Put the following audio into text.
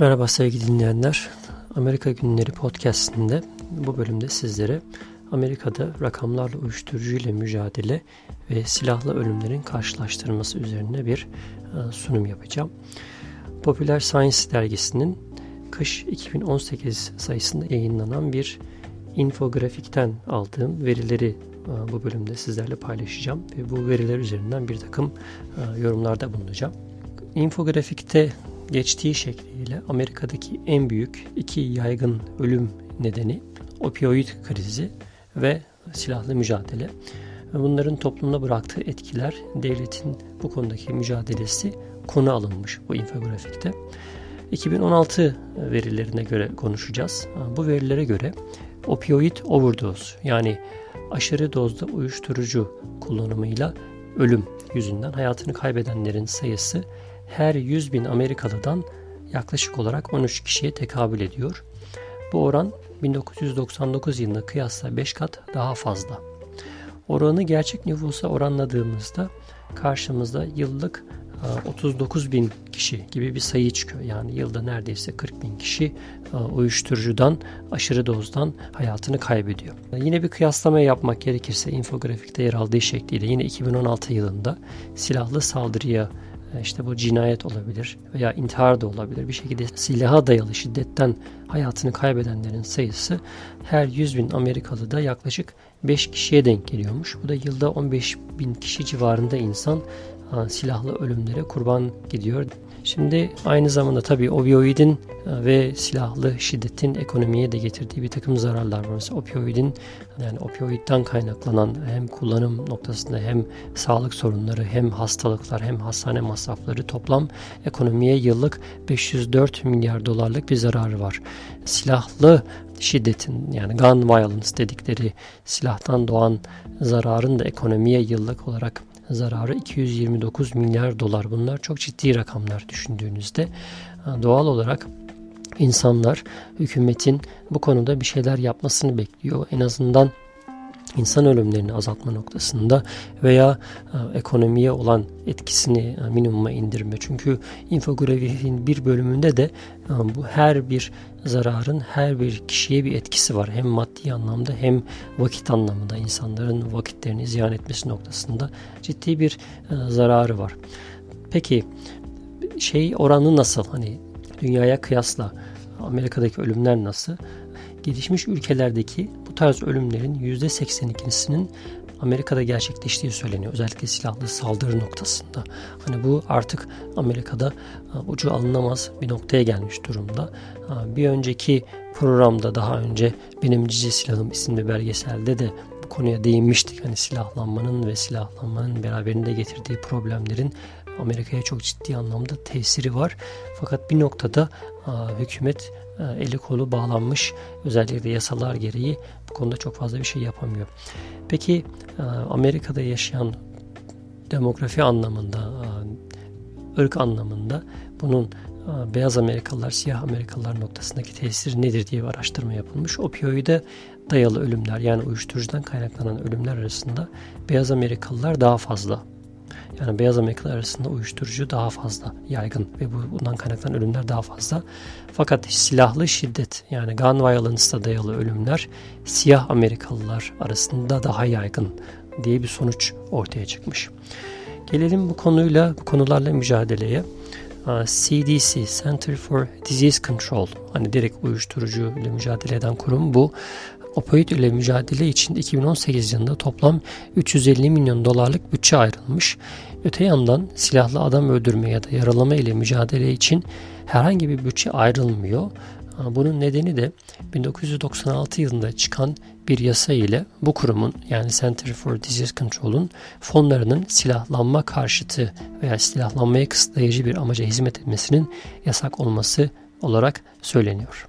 Merhaba sevgili dinleyenler. Amerika Günleri podcastinde bu bölümde sizlere Amerika'da rakamlarla uyuşturucu ile mücadele ve silahlı ölümlerin karşılaştırılması üzerine bir e, sunum yapacağım. Popular Science dergisinin kış 2018 sayısında yayınlanan bir infografikten aldığım verileri e, bu bölümde sizlerle paylaşacağım ve bu veriler üzerinden bir takım e, yorumlarda bulunacağım. Infografikte geçtiği şekliyle Amerika'daki en büyük iki yaygın ölüm nedeni opioid krizi ve silahlı mücadele. Bunların toplumda bıraktığı etkiler, devletin bu konudaki mücadelesi konu alınmış bu infografikte. 2016 verilerine göre konuşacağız. Bu verilere göre opioid overdose yani aşırı dozda uyuşturucu kullanımıyla ölüm yüzünden hayatını kaybedenlerin sayısı her 100 bin Amerikalıdan yaklaşık olarak 13 kişiye tekabül ediyor. Bu oran 1999 yılına kıyasla 5 kat daha fazla. Oranı gerçek nüfusa oranladığımızda karşımızda yıllık 39 bin kişi gibi bir sayı çıkıyor. Yani yılda neredeyse 40 bin kişi uyuşturucudan, aşırı dozdan hayatını kaybediyor. Yine bir kıyaslama yapmak gerekirse infografikte yer aldığı şekliyle yine 2016 yılında silahlı saldırıya e, işte bu cinayet olabilir veya intihar da olabilir. Bir şekilde silaha dayalı şiddetten hayatını kaybedenlerin sayısı her 100 bin Amerikalı'da yaklaşık 5 kişiye denk geliyormuş. Bu da yılda 15 bin kişi civarında insan silahlı ölümlere kurban gidiyor. Şimdi aynı zamanda tabii opioidin e, ve silahlı şiddetin ekonomiye de getirdiği bir takım zararlar var. Mesela opioidin yani opioidden kaynaklanan hem kullanım noktasında hem sağlık sorunları hem hastalıklar hem hastane masrafları toplam ekonomiye yıllık 504 milyar dolarlık bir zararı var. Silahlı şiddetin yani gun violence dedikleri silahtan doğan zararın da ekonomiye yıllık olarak zararı 229 milyar dolar. Bunlar çok ciddi rakamlar düşündüğünüzde. Doğal olarak insanlar hükümetin bu konuda bir şeyler yapmasını bekliyor. En azından insan ölümlerini azaltma noktasında veya e, ekonomiye olan etkisini e, minimuma indirme. Çünkü infografiğin bir bölümünde de e, bu her bir zararın her bir kişiye bir etkisi var. Hem maddi anlamda hem vakit anlamında insanların vakitlerini ziyan etmesi noktasında ciddi bir zararı var. Peki şey oranı nasıl? Hani dünyaya kıyasla Amerika'daki ölümler nasıl? Gelişmiş ülkelerdeki tarz ölümlerin %82'sinin Amerika'da gerçekleştiği söyleniyor. Özellikle silahlı saldırı noktasında. Hani bu artık Amerika'da e, ucu alınamaz bir noktaya gelmiş durumda. E, bir önceki programda daha önce Benim Cici Silahım isimli belgeselde de bu konuya değinmiştik. Hani silahlanmanın ve silahlanmanın beraberinde getirdiği problemlerin Amerika'ya çok ciddi anlamda tesiri var. Fakat bir noktada e, hükümet eli kolu bağlanmış özellikle yasalar gereği bu konuda çok fazla bir şey yapamıyor. Peki e, Amerika'da yaşayan demografi anlamında, e, ırk anlamında bunun e, beyaz Amerikalılar, siyah Amerikalılar noktasındaki tesiri nedir diye bir araştırma yapılmış. Opioide dayalı ölümler yani uyuşturucudan kaynaklanan ölümler arasında beyaz Amerikalılar daha fazla yani beyaz Amerikalılar arasında uyuşturucu daha fazla yaygın ve bundan kaynaklanan ölümler daha fazla. Fakat silahlı şiddet yani gun violence'da dayalı ölümler siyah Amerikalılar arasında daha yaygın diye bir sonuç ortaya çıkmış. Gelelim bu konuyla, bu konularla mücadeleye. CDC, Center for Disease Control, hani direkt uyuşturucu ile mücadele eden kurum bu opioid ile mücadele için 2018 yılında toplam 350 milyon dolarlık bütçe ayrılmış. Öte yandan silahlı adam öldürme ya da yaralama ile mücadele için herhangi bir bütçe ayrılmıyor. Bunun nedeni de 1996 yılında çıkan bir yasa ile bu kurumun yani Center for Disease Control'un fonlarının silahlanma karşıtı veya silahlanmaya kısıtlayıcı bir amaca hizmet etmesinin yasak olması olarak söyleniyor.